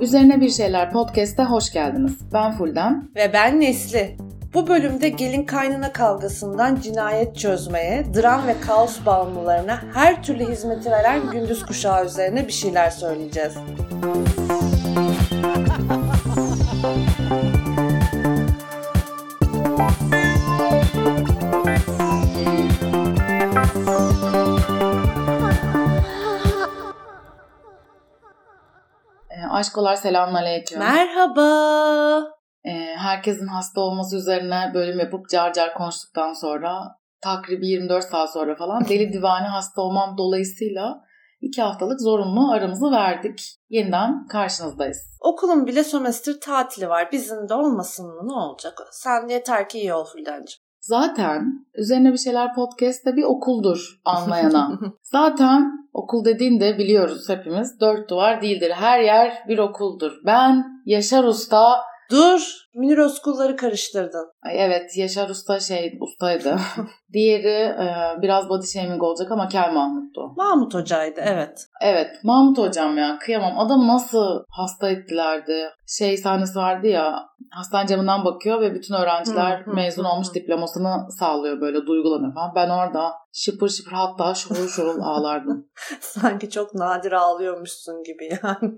Üzerine Bir Şeyler Podcast'e hoş geldiniz. Ben Fulden. Ve ben Nesli. Bu bölümde gelin kaynana kavgasından cinayet çözmeye, dram ve kaos bağımlılarına her türlü hizmeti veren gündüz kuşağı üzerine bir şeyler söyleyeceğiz. E, aşkolar selamünaleyküm. Merhaba. E, herkesin hasta olması üzerine bölüm yapıp car car konuştuktan sonra takribi 24 saat sonra falan deli divane hasta olmam dolayısıyla iki haftalık zorunlu aramızı verdik. Yeniden karşınızdayız. Okulun bile sömestr tatili var. Bizim de olmasın mı ne olacak? Sen yeter ki iyi ol Fulden'cim. Zaten üzerine bir şeyler podcast de bir okuldur anlayana. Zaten okul dediğinde biliyoruz hepimiz dört duvar değildir. Her yer bir okuldur. Ben Yaşar Usta Dur, Münir Özkulları karıştırdın. Ay evet Yaşar Usta şey ustaydı. Diğeri e, biraz body shaming olacak ama Kel Mahmut'tu. Mahmut Hoca'ydı evet. Evet Mahmut hocam ya kıyamam. Adamı nasıl hasta ettilerdi. Şey sahnesi vardı ya hastane camından bakıyor ve bütün öğrenciler Hı, hı, mezun hı, olmuş hı. diplomasını sağlıyor böyle duygulanıyor falan. Ben orada şıpır şıpır hatta şurul şurul ağlardım. Sanki çok nadir ağlıyormuşsun gibi yani.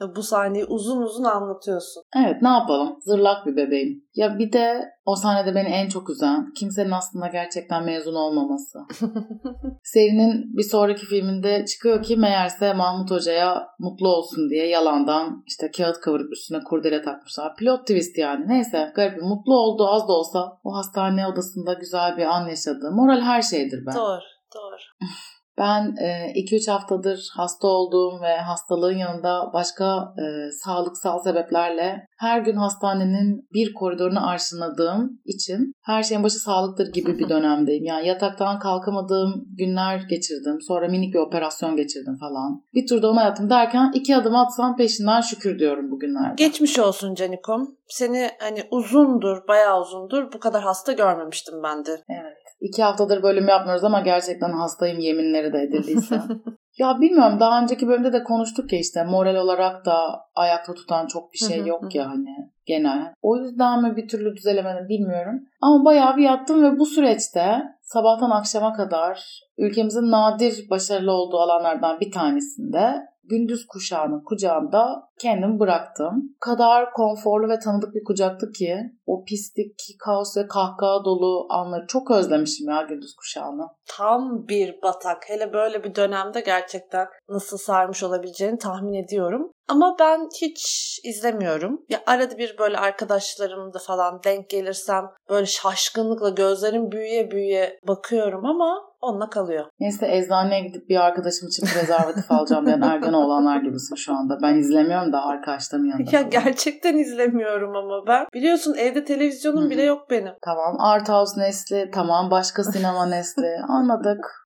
Bu sahneyi uzun uzun anlatıyorsun. Evet ne yapalım zırlak bir bebeğim. Ya bir de o sahnede beni en çok üzen kimsenin aslında gerçekten mezun olmaması. Serinin bir sonraki filminde çıkıyor ki meğerse Mahmut Hoca'ya mutlu olsun diye yalandan işte kağıt kıvırıp üstüne kurdele takmışlar. Pilot twist yani. Neyse garip. Mutlu oldu az da olsa o hastane odasında güzel bir an yaşadı. Moral her şeydir ben. Doğru, doğru. Ben 2-3 haftadır hasta olduğum ve hastalığın yanında başka e, sağlıksal sebeplerle her gün hastanenin bir koridorunu arşınladığım için her şeyin başı sağlıktır gibi bir dönemdeyim. Yani yataktan kalkamadığım günler geçirdim. Sonra minik bir operasyon geçirdim falan. Bir turda onu hayatım derken iki adım atsam peşinden şükür diyorum bugünlerde. Geçmiş olsun Canikom. Seni hani uzundur, bayağı uzundur bu kadar hasta görmemiştim ben de. Evet. İki haftadır bölüm yapmıyoruz ama gerçekten hastayım yeminleri de edildiyse. ya bilmiyorum daha önceki bölümde de konuştuk ya işte moral olarak da ayakta tutan çok bir şey yok ya hani genel. O yüzden mi bir türlü düzelemedim bilmiyorum. Ama bayağı bir yattım ve bu süreçte sabahtan akşama kadar ülkemizin nadir başarılı olduğu alanlardan bir tanesinde gündüz kuşağının kucağında kendimi bıraktım. Kadar konforlu ve tanıdık bir kucaktı ki o pislik, kaos ve kahkaha dolu anları çok özlemişim ya gündüz kuşağını. Tam bir batak. Hele böyle bir dönemde gerçekten nasıl sarmış olabileceğini tahmin ediyorum. Ama ben hiç izlemiyorum. Ya arada bir böyle arkadaşlarımda falan denk gelirsem böyle şaşkınlıkla gözlerim büyüye büyüye bakıyorum ama onunla kalıyor. Neyse eczaneye gidip bir arkadaşım için prezervatif alacağım diyen ergen olanlar gibisin şu anda. Ben izlemiyorum da arkadaşlarımın yanında. Ya gerçekten izlemiyorum ama ben. Biliyorsun evde televizyonum bile yok benim. Tamam Art House Nesli, tamam başka sinema Nesli. Anladık.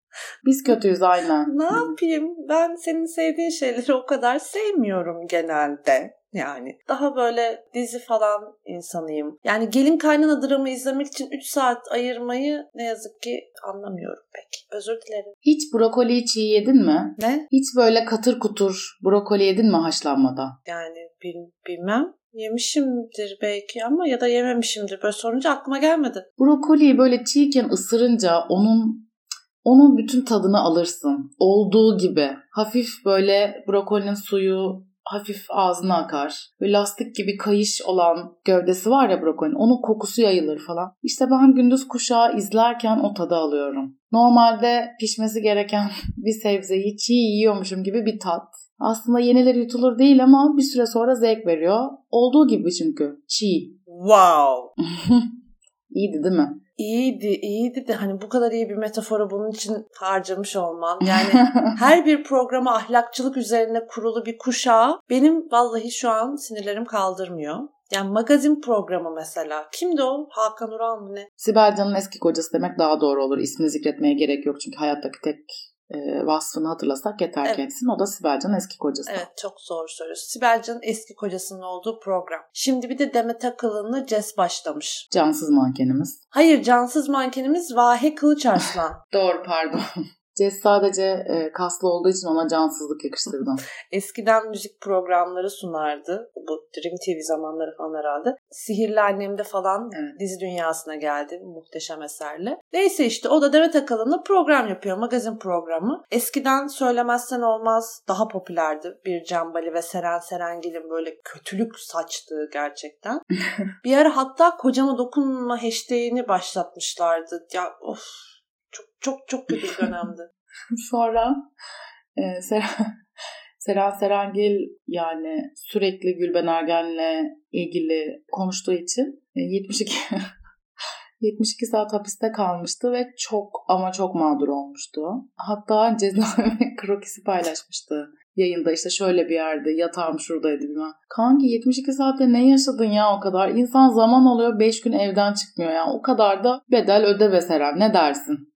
Biz kötüyüz aynen. Ne yapayım? Ben senin sevdiğin şeyleri o kadar sevmiyorum genelde. Yani daha böyle dizi falan insanıyım. Yani gelin kaynana dramı izlemek için 3 saat ayırmayı ne yazık ki anlamıyorum pek. Özür dilerim. Hiç brokoli çiğ yedin mi? Ne? Hiç böyle katır kutur brokoli yedin mi haşlanmadan? Yani bil- bilmem. Yemişimdir belki ama ya da yememişimdir. Böyle sorunca aklıma gelmedi. Brokoliyi böyle çiğken ısırınca onun onun bütün tadını alırsın. Olduğu gibi. Hafif böyle brokolinin suyu hafif ağzına akar. Böyle lastik gibi kayış olan gövdesi var ya brokolinin. Onun kokusu yayılır falan. İşte ben gündüz kuşağı izlerken o tadı alıyorum. Normalde pişmesi gereken bir sebzeyi çiğ yiyormuşum gibi bir tat. Aslında yenilir yutulur değil ama bir süre sonra zevk veriyor. Olduğu gibi çünkü. Çiğ. Wow. İyiydi değil mi? İyiydi, iyiydi de hani bu kadar iyi bir metaforu bunun için harcamış olman. Yani her bir programa ahlakçılık üzerine kurulu bir kuşağı benim vallahi şu an sinirlerim kaldırmıyor. Yani magazin programı mesela. Kimdi o? Hakan Ural mı ne? Sibel Can'ın eski kocası demek daha doğru olur. İsmini zikretmeye gerek yok çünkü hayattaki tek e, vasfını hatırlasak yeter Evet. kendisinin. O da Sibel Can'ın eski kocası. Evet çok doğru söylüyorsun. Sibel Can'ın eski kocasının olduğu program. Şimdi bir de Demet Akalın'la Ces başlamış. Cansız mankenimiz. Hayır cansız mankenimiz Vahe Kılıçarslan. Doğru pardon. Cez sadece e, kaslı olduğu için ona cansızlık yakıştırdım. Eskiden müzik programları sunardı. Bu Dream TV zamanları falan herhalde. Sihirli Annem'de falan evet. dizi dünyasına geldi muhteşem eserle. Neyse işte o da Demet Akalın'la program yapıyor. Magazin programı. Eskiden Söylemezsen Olmaz daha popülerdi. Bir Cambali ve Seren Serengil'in böyle kötülük saçtığı gerçekten. bir ara hatta kocama dokunma hashtag'ini başlatmışlardı. Ya of çok çok çok kötü bir dönemdi. Sonra e, Seren, Seren Serengil yani sürekli Gülben Ergen'le ilgili konuştuğu için 72 e, 72 saat hapiste kalmıştı ve çok ama çok mağdur olmuştu. Hatta cezaevi krokisi paylaşmıştı yayında işte şöyle bir yerde yatağım şuradaydı bilmem. Kanki 72 saatte ne yaşadın ya o kadar? İnsan zaman oluyor 5 gün evden çıkmıyor ya. O kadar da bedel öde be Seren ne dersin?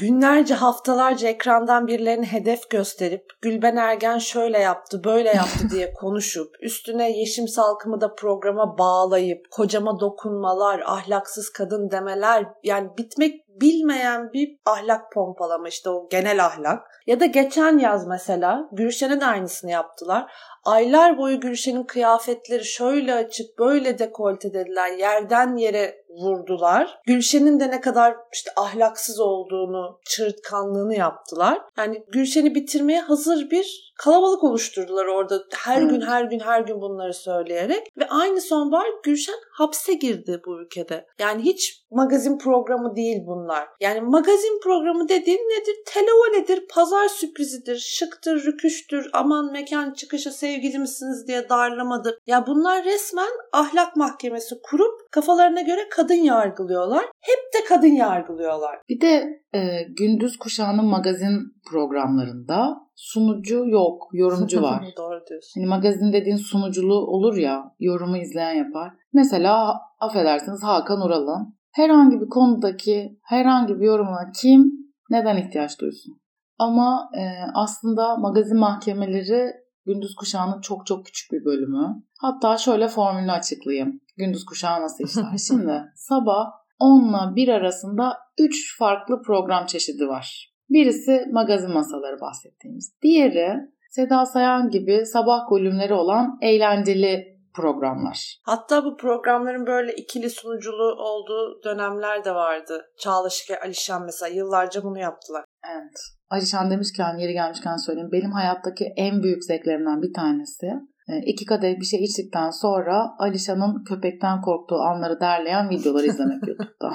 Günlerce haftalarca ekrandan birilerini hedef gösterip Gülben Ergen şöyle yaptı böyle yaptı diye konuşup üstüne Yeşim Salkım'ı da programa bağlayıp kocama dokunmalar, ahlaksız kadın demeler yani bitmek bilmeyen bir ahlak pompalama işte o genel ahlak. Ya da geçen yaz mesela Gülşen'e de aynısını yaptılar. Aylar boyu Gülşen'in kıyafetleri şöyle açık böyle dekolte dediler. Yerden yere vurdular. Gülşen'in de ne kadar işte ahlaksız olduğunu, çırtkanlığını yaptılar. Yani Gülşen'i bitirmeye hazır bir kalabalık oluşturdular orada. Her evet. gün her gün her gün bunları söyleyerek. Ve aynı sonbahar Gülşen hapse girdi bu ülkede. Yani hiç magazin programı değil bunlar. Yani magazin programı dediğin nedir? Televoledir, pazar sürprizidir, şıktır, rüküştür, aman mekan çıkışı sevgili misiniz diye darlamadır. Ya bunlar resmen ahlak mahkemesi kurup kafalarına göre kadın yargılıyorlar. Hep de kadın yargılıyorlar. Bir de e, gündüz kuşağının magazin programlarında sunucu yok, yorumcu var. Doğru diyorsun. Hani magazin dediğin sunuculuğu olur ya, yorumu izleyen yapar. Mesela affedersiniz Hakan Ural'ın herhangi bir konudaki herhangi bir yorumuna kim neden ihtiyaç duysun? Ama e, aslında magazin mahkemeleri gündüz kuşağının çok çok küçük bir bölümü. Hatta şöyle formülünü açıklayayım. Gündüz kuşağı nasıl işler? Şimdi sabah 10 ile 1 arasında 3 farklı program çeşidi var. Birisi magazin masaları bahsettiğimiz. Diğeri Seda Sayan gibi sabah bölümleri olan eğlenceli programlar. Hatta bu programların böyle ikili sunuculuğu olduğu dönemler de vardı. Çağlaş ve Alişan mesela yıllarca bunu yaptılar. Evet. Alişan demişken yeri gelmişken söyleyeyim. Benim hayattaki en büyük zevklerimden bir tanesi e, iki kadeh bir şey içtikten sonra Alişan'ın köpekten korktuğu anları derleyen videoları izlemek YouTube'da.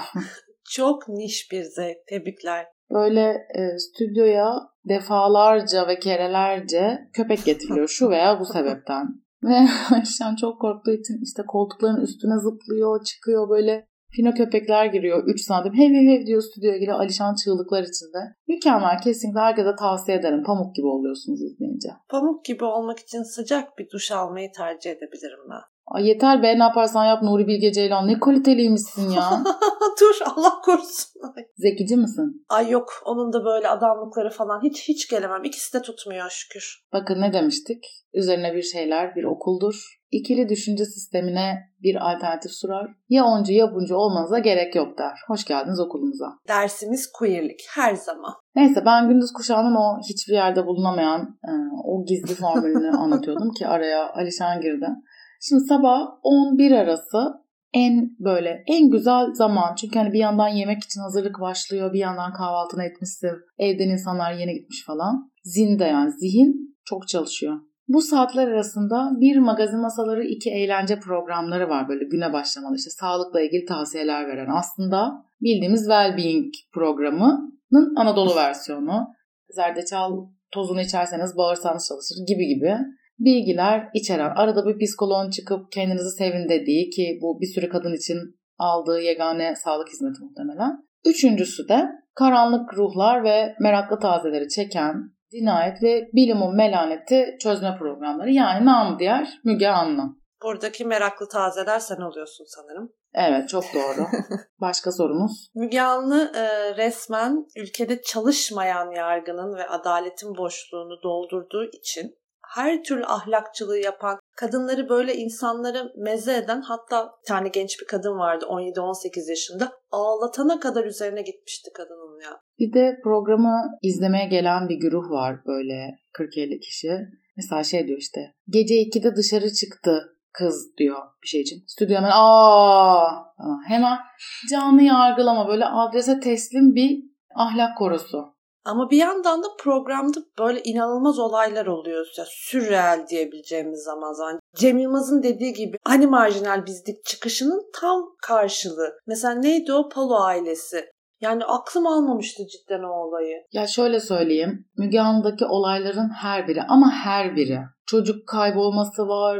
Çok niş bir zevk. Tebrikler. Böyle e, stüdyoya defalarca ve kerelerce köpek getiriliyor şu veya bu sebepten. Ve Alişan çok korktuğu için işte koltukların üstüne zıplıyor, çıkıyor böyle Pino köpekler giriyor 3 santim. Hev hev hev diyor stüdyoya giriyor Alişan çığlıklar içinde. Mükemmel kesinlikle herkese tavsiye ederim. Pamuk gibi oluyorsunuz izleyince. Pamuk gibi olmak için sıcak bir duş almayı tercih edebilirim ben. Ay yeter be ne yaparsan yap Nuri Bilge Ceylan. Ne kaliteliymişsin ya. Dur Allah korusun. Zekici misin? Ay yok onun da böyle adamlıkları falan hiç hiç gelemem. İkisi de tutmuyor şükür. Bakın ne demiştik? Üzerine bir şeyler bir okuldur. İkili düşünce sistemine bir alternatif sunar. Ya oncu ya buncu olmanıza gerek yok der. Hoş geldiniz okulumuza. Dersimiz queerlik her zaman. Neyse ben gündüz kuşağının o hiçbir yerde bulunamayan e, o gizli formülünü anlatıyordum ki araya Alişan girdi. Şimdi sabah 11 arası en böyle en güzel zaman. Çünkü hani bir yandan yemek için hazırlık başlıyor. Bir yandan kahvaltını etmişsin. Evden insanlar yeni gitmiş falan. Zinde yani zihin çok çalışıyor. Bu saatler arasında bir magazin masaları iki eğlence programları var böyle güne başlamalı işte sağlıkla ilgili tavsiyeler veren aslında bildiğimiz well-being programının Anadolu versiyonu. Zerdeçal tozunu içerseniz bağırsanız çalışır gibi gibi bilgiler içeren. Arada bir psikoloğun çıkıp kendinizi sevin dediği ki bu bir sürü kadın için aldığı yegane sağlık hizmeti muhtemelen. Üçüncüsü de karanlık ruhlar ve meraklı tazeleri çeken cinayet ve bilimin melaneti çözme programları. Yani nam diğer Müge Anlı. Buradaki meraklı tazeler sen oluyorsun sanırım. Evet çok doğru. Başka sorumuz? Müge Anlı e, resmen ülkede çalışmayan yargının ve adaletin boşluğunu doldurduğu için her türlü ahlakçılığı yapan kadınları böyle insanları meze eden hatta bir tane genç bir kadın vardı 17-18 yaşında ağlatana kadar üzerine gitmişti kadının ya. Bir de programı izlemeye gelen bir güruh var böyle 40-50 kişi. Mesela şey diyor işte gece 2'de dışarı çıktı kız diyor bir şey için. Stüdyo hemen aa hemen canlı yargılama böyle adrese teslim bir ahlak korusu. Ama bir yandan da programda böyle inanılmaz olaylar oluyor. Ya, sürreal diyebileceğimiz zaman zaman. Cem Yılmaz'ın dediği gibi hani marjinal bizlik çıkışının tam karşılığı. Mesela neydi o Palo ailesi. Yani aklım almamıştı cidden o olayı. Ya şöyle söyleyeyim. Müge Anlı'daki olayların her biri ama her biri. Çocuk kaybolması var,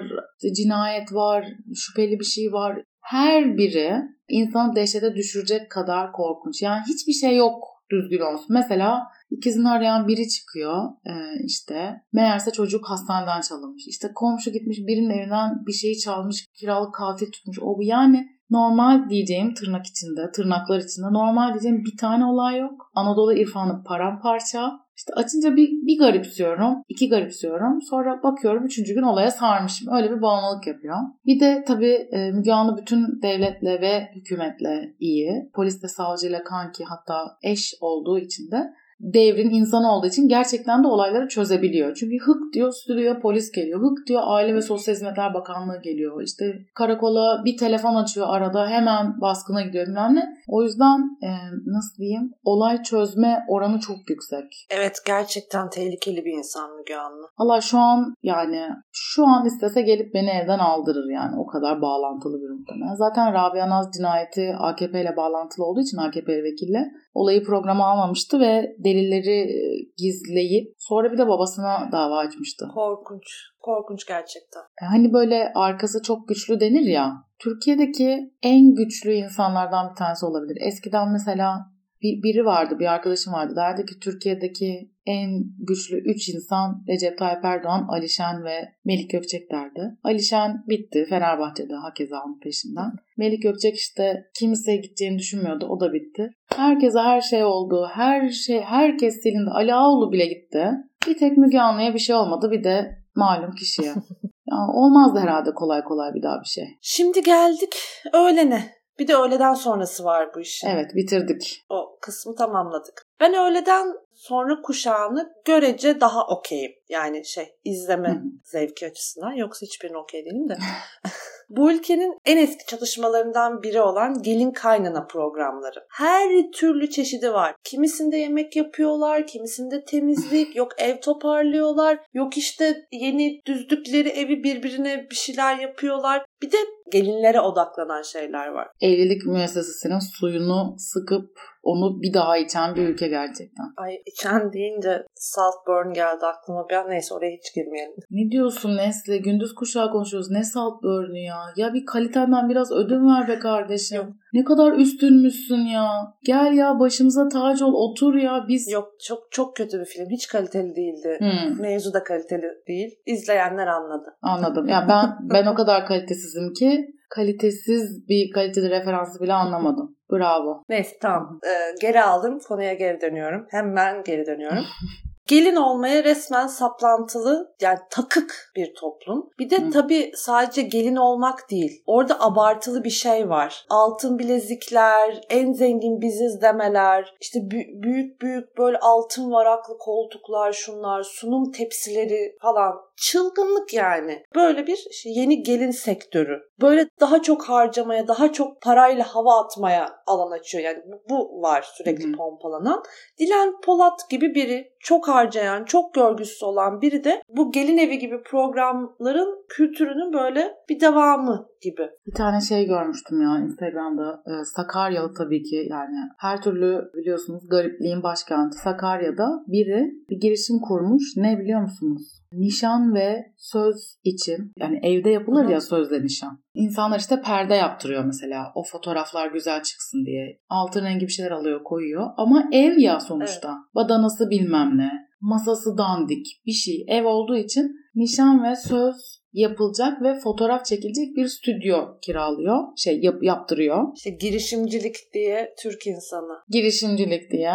cinayet var, şüpheli bir şey var. Her biri insanı dehşete düşürecek kadar korkunç. Yani hiçbir şey yok düzgün olsun. Mesela ikizini arayan biri çıkıyor e, işte meğerse çocuk hastaneden çalınmış. İşte komşu gitmiş birinin evinden bir şeyi çalmış kiralık katil tutmuş. O bu yani normal diyeceğim tırnak içinde tırnaklar içinde normal diyeceğim bir tane olay yok. Anadolu irfanı paramparça. İşte açınca bir, bir garipsiyorum, iki garipsiyorum. Sonra bakıyorum üçüncü gün olaya sarmışım. Öyle bir bağımlılık yapıyor. Bir de tabii e, Müge Anlı bütün devletle ve hükümetle iyi. Polisle, savcıyla kanki hatta eş olduğu için de devrin insanı olduğu için gerçekten de olayları çözebiliyor. Çünkü hık diyor stüdyoya polis geliyor. Hık diyor Aile ve Sosyal Hizmetler Bakanlığı geliyor. İşte karakola bir telefon açıyor arada hemen baskına gidiyor bilmem ne. O yüzden e, nasıl diyeyim olay çözme oranı çok yüksek. Evet gerçekten tehlikeli bir insan Müge Anlı. Allah şu an yani şu an istese gelip beni evden aldırır yani o kadar bağlantılı bir muhtemelen. Zaten Rabia Naz cinayeti AKP ile bağlantılı olduğu için AKP vekille olayı programa almamıştı ve delilleri e, gizleyip sonra bir de babasına dava açmıştı. Korkunç. Korkunç gerçekten. E, hani böyle arkası çok güçlü denir ya. Türkiye'deki en güçlü insanlardan bir tanesi olabilir. Eskiden mesela bir, biri vardı, bir arkadaşım vardı. Derdi ki Türkiye'deki en güçlü 3 insan Recep Tayyip Erdoğan, Alişen ve Melik Gökçek derdi. Alişen bitti. Fenerbahçe'de hakeza onun peşinden. Melik Gökçek işte kimseye gideceğini düşünmüyordu. O da bitti. Herkese her şey oldu. Her şey, herkes silindi. Ali Ağoğlu bile gitti. Bir tek Müge Anlı'ya bir şey olmadı. Bir de malum kişiye. Yani olmazdı herhalde kolay kolay bir daha bir şey. Şimdi geldik öğlene. Bir de öğleden sonrası var bu işin. Evet bitirdik. O kısmı tamamladık. Ben öğleden sonra kuşağını görece daha okeyim. Yani şey izleme Hı. zevki açısından. Yoksa hiçbirine okey değilim de. Bu ülkenin en eski çalışmalarından biri olan gelin kaynana programları. Her türlü çeşidi var. Kimisinde yemek yapıyorlar, kimisinde temizlik, yok ev toparlıyorlar, yok işte yeni düzdükleri evi birbirine bir şeyler yapıyorlar. Bir de gelinlere odaklanan şeyler var. Evlilik müessesesinin suyunu sıkıp onu bir daha içen bir ülke gerçekten. Ay içen deyince Saltburn geldi aklıma. Ben neyse oraya hiç girmeyelim. Ne diyorsun Nesli? Gündüz kuşağı konuşuyoruz. Ne Saltburn'u ya? Ya bir kalitenden biraz ödün ver be kardeşim. Ne kadar üstünmüşsün ya. Gel ya başımıza tac ol otur ya biz. Yok çok çok kötü bir film. Hiç kaliteli değildi. Hmm. Mevzu da kaliteli değil. İzleyenler anladı. Anladım. Ya ben ben o kadar kalitesizim ki kalitesiz bir kaliteli referansı bile anlamadım. Bravo. Neyse tamam. Ee, geri aldım. Konuya geri dönüyorum. Hemen geri dönüyorum. Gelin olmaya resmen saplantılı yani takık bir toplum. Bir de Hı. tabii sadece gelin olmak değil. Orada abartılı bir şey var. Altın bilezikler, en zengin biziz demeler, işte büyük büyük böyle altın varaklı koltuklar şunlar, sunum tepsileri falan. Çılgınlık yani. Böyle bir işte yeni gelin sektörü. Böyle daha çok harcamaya, daha çok parayla hava atmaya alan açıyor. Yani bu, bu var sürekli Hı-hı. pompalanan. Dilan Polat gibi biri çok harcayan, çok görgüsüz olan biri de bu gelin evi gibi programların kültürünün böyle bir devamı gibi. Bir tane şey görmüştüm ya Instagram'da. Ee, Sakaryalı tabii ki yani her türlü biliyorsunuz garipliğin başkenti Sakarya'da biri bir girişim kurmuş. Ne biliyor musunuz? Nişan ve söz için yani evde yapılır ya sözde nişan. İnsanlar işte perde yaptırıyor mesela. O fotoğraflar güzel çıksın diye. Altın rengi bir şeyler alıyor koyuyor. Ama ev ya sonuçta. Evet. Badanası bilmem ne. Masası dandik bir şey. Ev olduğu için nişan ve söz yapılacak ve fotoğraf çekilecek bir stüdyo kiralıyor. Şey yap, yaptırıyor. İşte girişimcilik diye Türk insanı. Girişimcilik diye.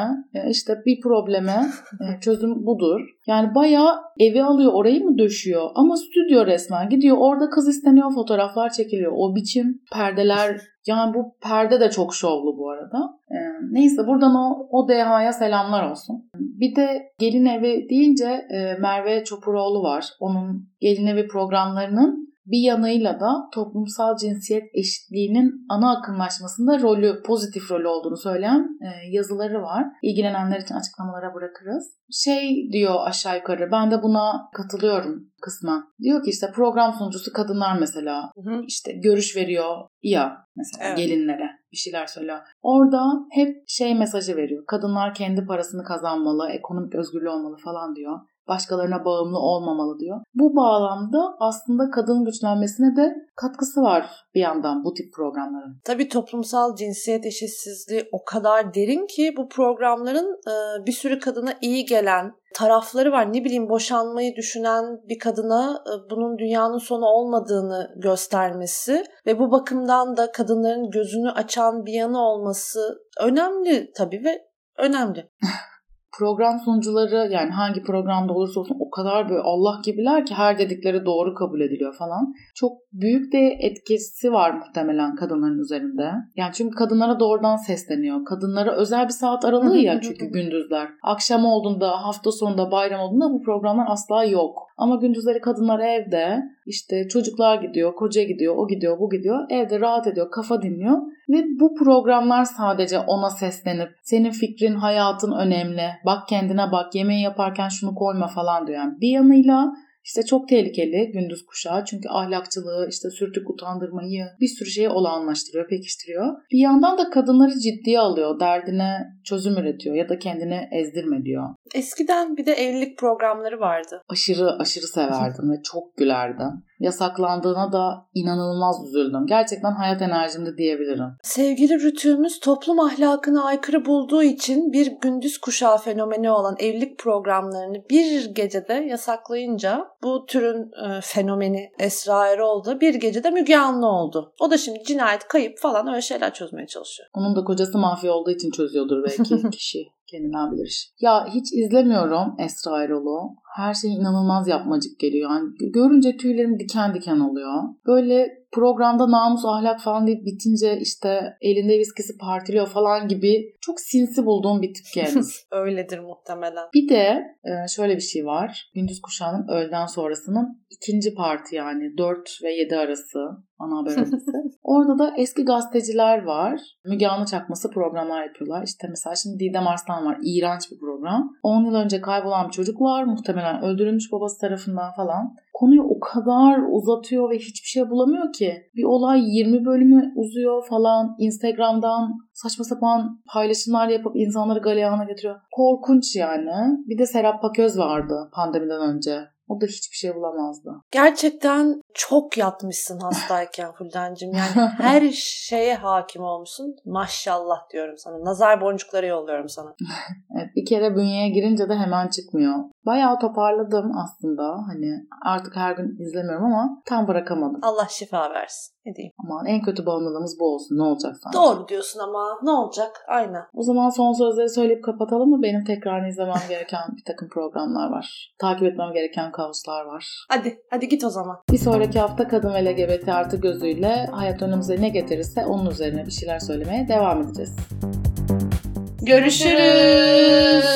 İşte bir probleme e, çözüm budur. Yani bayağı evi alıyor orayı mı döşüyor ama stüdyo resmen gidiyor orada kız isteniyor fotoğraflar çekiliyor. O biçim perdeler yani bu perde de çok şovlu bu arada. Ee, neyse buradan o, o DH'ya selamlar olsun. Bir de gelin evi deyince e, Merve Çopuroğlu var. Onun gelin evi programlarının bir yanıyla da toplumsal cinsiyet eşitliğinin ana akımlaşmasında rolü, pozitif rolü olduğunu söyleyen e, yazıları var. İlgilenenler için açıklamalara bırakırız. Şey diyor aşağı yukarı, ben de buna katılıyorum kısmen. Diyor ki işte program sunucusu kadınlar mesela hı hı. işte görüş veriyor ya mesela evet. gelinlere bir şeyler söylüyor. Orada hep şey mesajı veriyor. Kadınlar kendi parasını kazanmalı, ekonomik özgürlüğü olmalı falan diyor başkalarına bağımlı olmamalı diyor. Bu bağlamda aslında kadın güçlenmesine de katkısı var bir yandan bu tip programların. Tabii toplumsal cinsiyet eşitsizliği o kadar derin ki bu programların e, bir sürü kadına iyi gelen tarafları var. Ne bileyim boşanmayı düşünen bir kadına e, bunun dünyanın sonu olmadığını göstermesi ve bu bakımdan da kadınların gözünü açan bir yanı olması önemli tabii ve önemli. program sunucuları yani hangi programda olursa olsun o kadar böyle Allah gibiler ki her dedikleri doğru kabul ediliyor falan. Çok büyük de etkisi var muhtemelen kadınların üzerinde. Yani çünkü kadınlara doğrudan sesleniyor. Kadınlara özel bir saat aralığı ya çünkü gündüzler. Akşam olduğunda, hafta sonunda, bayram olduğunda bu programlar asla yok. Ama gündüzleri kadınlar evde işte çocuklar gidiyor, koca gidiyor, o gidiyor, bu gidiyor. Evde rahat ediyor, kafa dinliyor. Ve bu programlar sadece ona seslenip senin fikrin, hayatın önemli. Bak kendine bak, yemeği yaparken şunu koyma falan diyor. Yani bir yanıyla işte çok tehlikeli gündüz kuşağı çünkü ahlakçılığı, işte sürtük utandırmayı bir sürü şeyi olağanlaştırıyor, pekiştiriyor. Bir yandan da kadınları ciddiye alıyor, derdine çözüm üretiyor ya da kendini ezdirme diyor. Eskiden bir de evlilik programları vardı. Aşırı aşırı severdim ve çok gülerdim yasaklandığına da inanılmaz üzüldüm. Gerçekten hayat enerjimde diyebilirim. Sevgili rütüğümüz toplum ahlakına aykırı bulduğu için bir gündüz kuşağı fenomeni olan evlilik programlarını bir gecede yasaklayınca bu türün e, fenomeni Esra Erol da bir gecede Müge Anlı oldu. O da şimdi cinayet, kayıp falan öyle şeyler çözmeye çalışıyor. Onun da kocası mafya olduğu için çözüyordur belki kişi kendinden bilir iş. Ya hiç izlemiyorum Esra Erol'u. Her şey inanılmaz yapmacık geliyor. Yani görünce tüylerim diken diken oluyor. Böyle programda namus ahlak falan deyip bitince işte elinde viskisi partiliyor falan gibi çok sinsi bulduğum bir tip kendisi. Öyledir muhtemelen. Bir de e, şöyle bir şey var. Gündüz kuşağının öğleden sonrasının ikinci parti yani 4 ve 7 arası ana haber öncesi. Orada da eski gazeteciler var. Müge Anlı çakması programlar yapıyorlar. İşte mesela şimdi Didem Arslan var. İğrenç bir program. 10 yıl önce kaybolan bir çocuk var. Muhtemelen öldürülmüş babası tarafından falan. Konuyu o kadar uzatıyor ve hiçbir şey bulamıyor ki. Bir olay 20 bölümü uzuyor falan. Instagram'dan saçma sapan paylaşımlar yapıp insanları galeyana getiriyor. Korkunç yani. Bir de Serap Paköz vardı pandemiden önce. O da hiçbir şey bulamazdı. Gerçekten çok yatmışsın hastayken Fulden'cim. Yani her şeye hakim olmuşsun. Maşallah diyorum sana. Nazar boncukları yolluyorum sana. evet, bir kere bünyeye girince de hemen çıkmıyor. Bayağı toparladım aslında. Hani artık her gün izlemiyorum ama tam bırakamadım. Allah şifa versin. Ne diyeyim? Aman en kötü bağımlılığımız bu olsun. Ne olacak sanki? Doğru diyorsun ama ne olacak? Aynen. O zaman son sözleri söyleyip kapatalım mı? Benim tekrar izlemem gereken bir takım programlar var. Takip etmem gereken kaoslar var. Hadi, hadi git o zaman. Bir sonraki hafta kadın ve LGBT artı gözüyle hayat önümüze ne getirirse onun üzerine bir şeyler söylemeye devam edeceğiz. Görüşürüz.